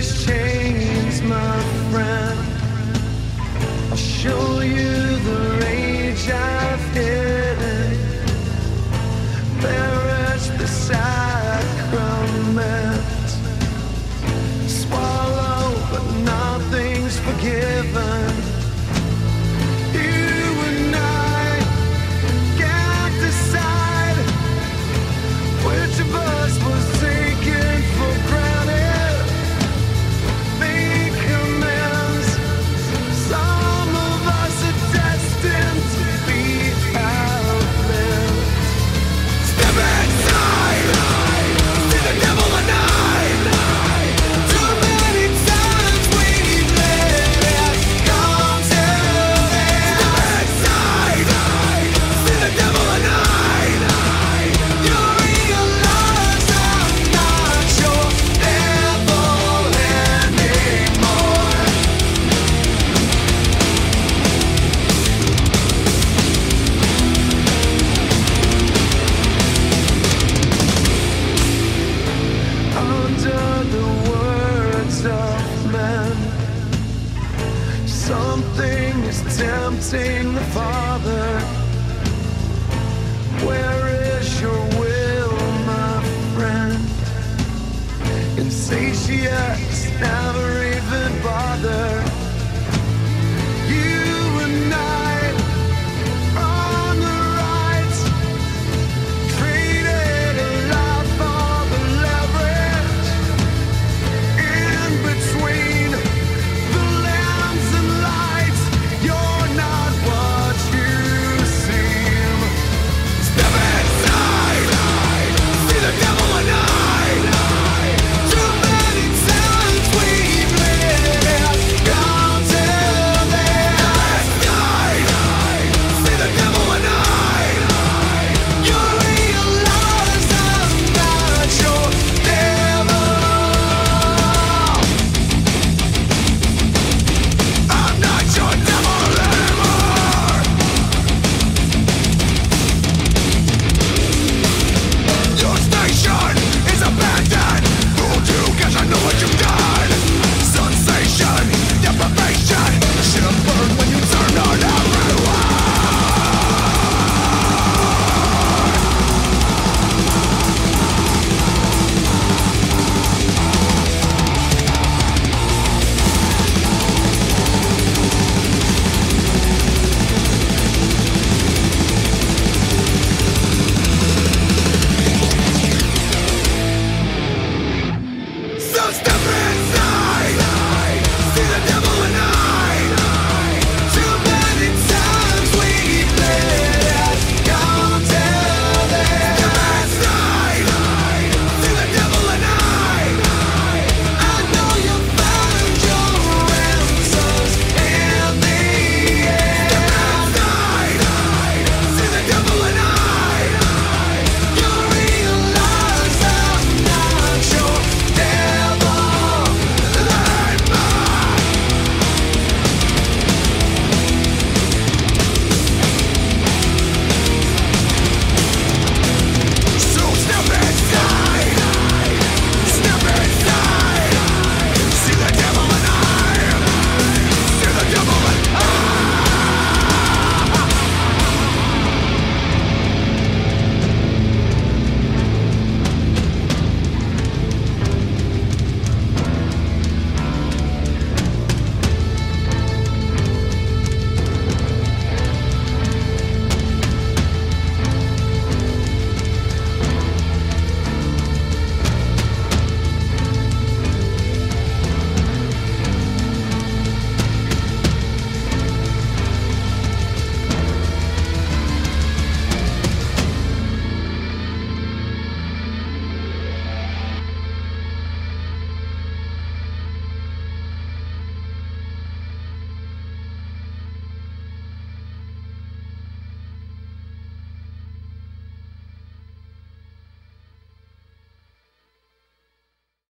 these chains, my friend. I'll show you the rage I've hidden. The sacrament. Swallow, but nothing's forgiven. Tempting the Father. Where is your will, my friend? Insatiate, never.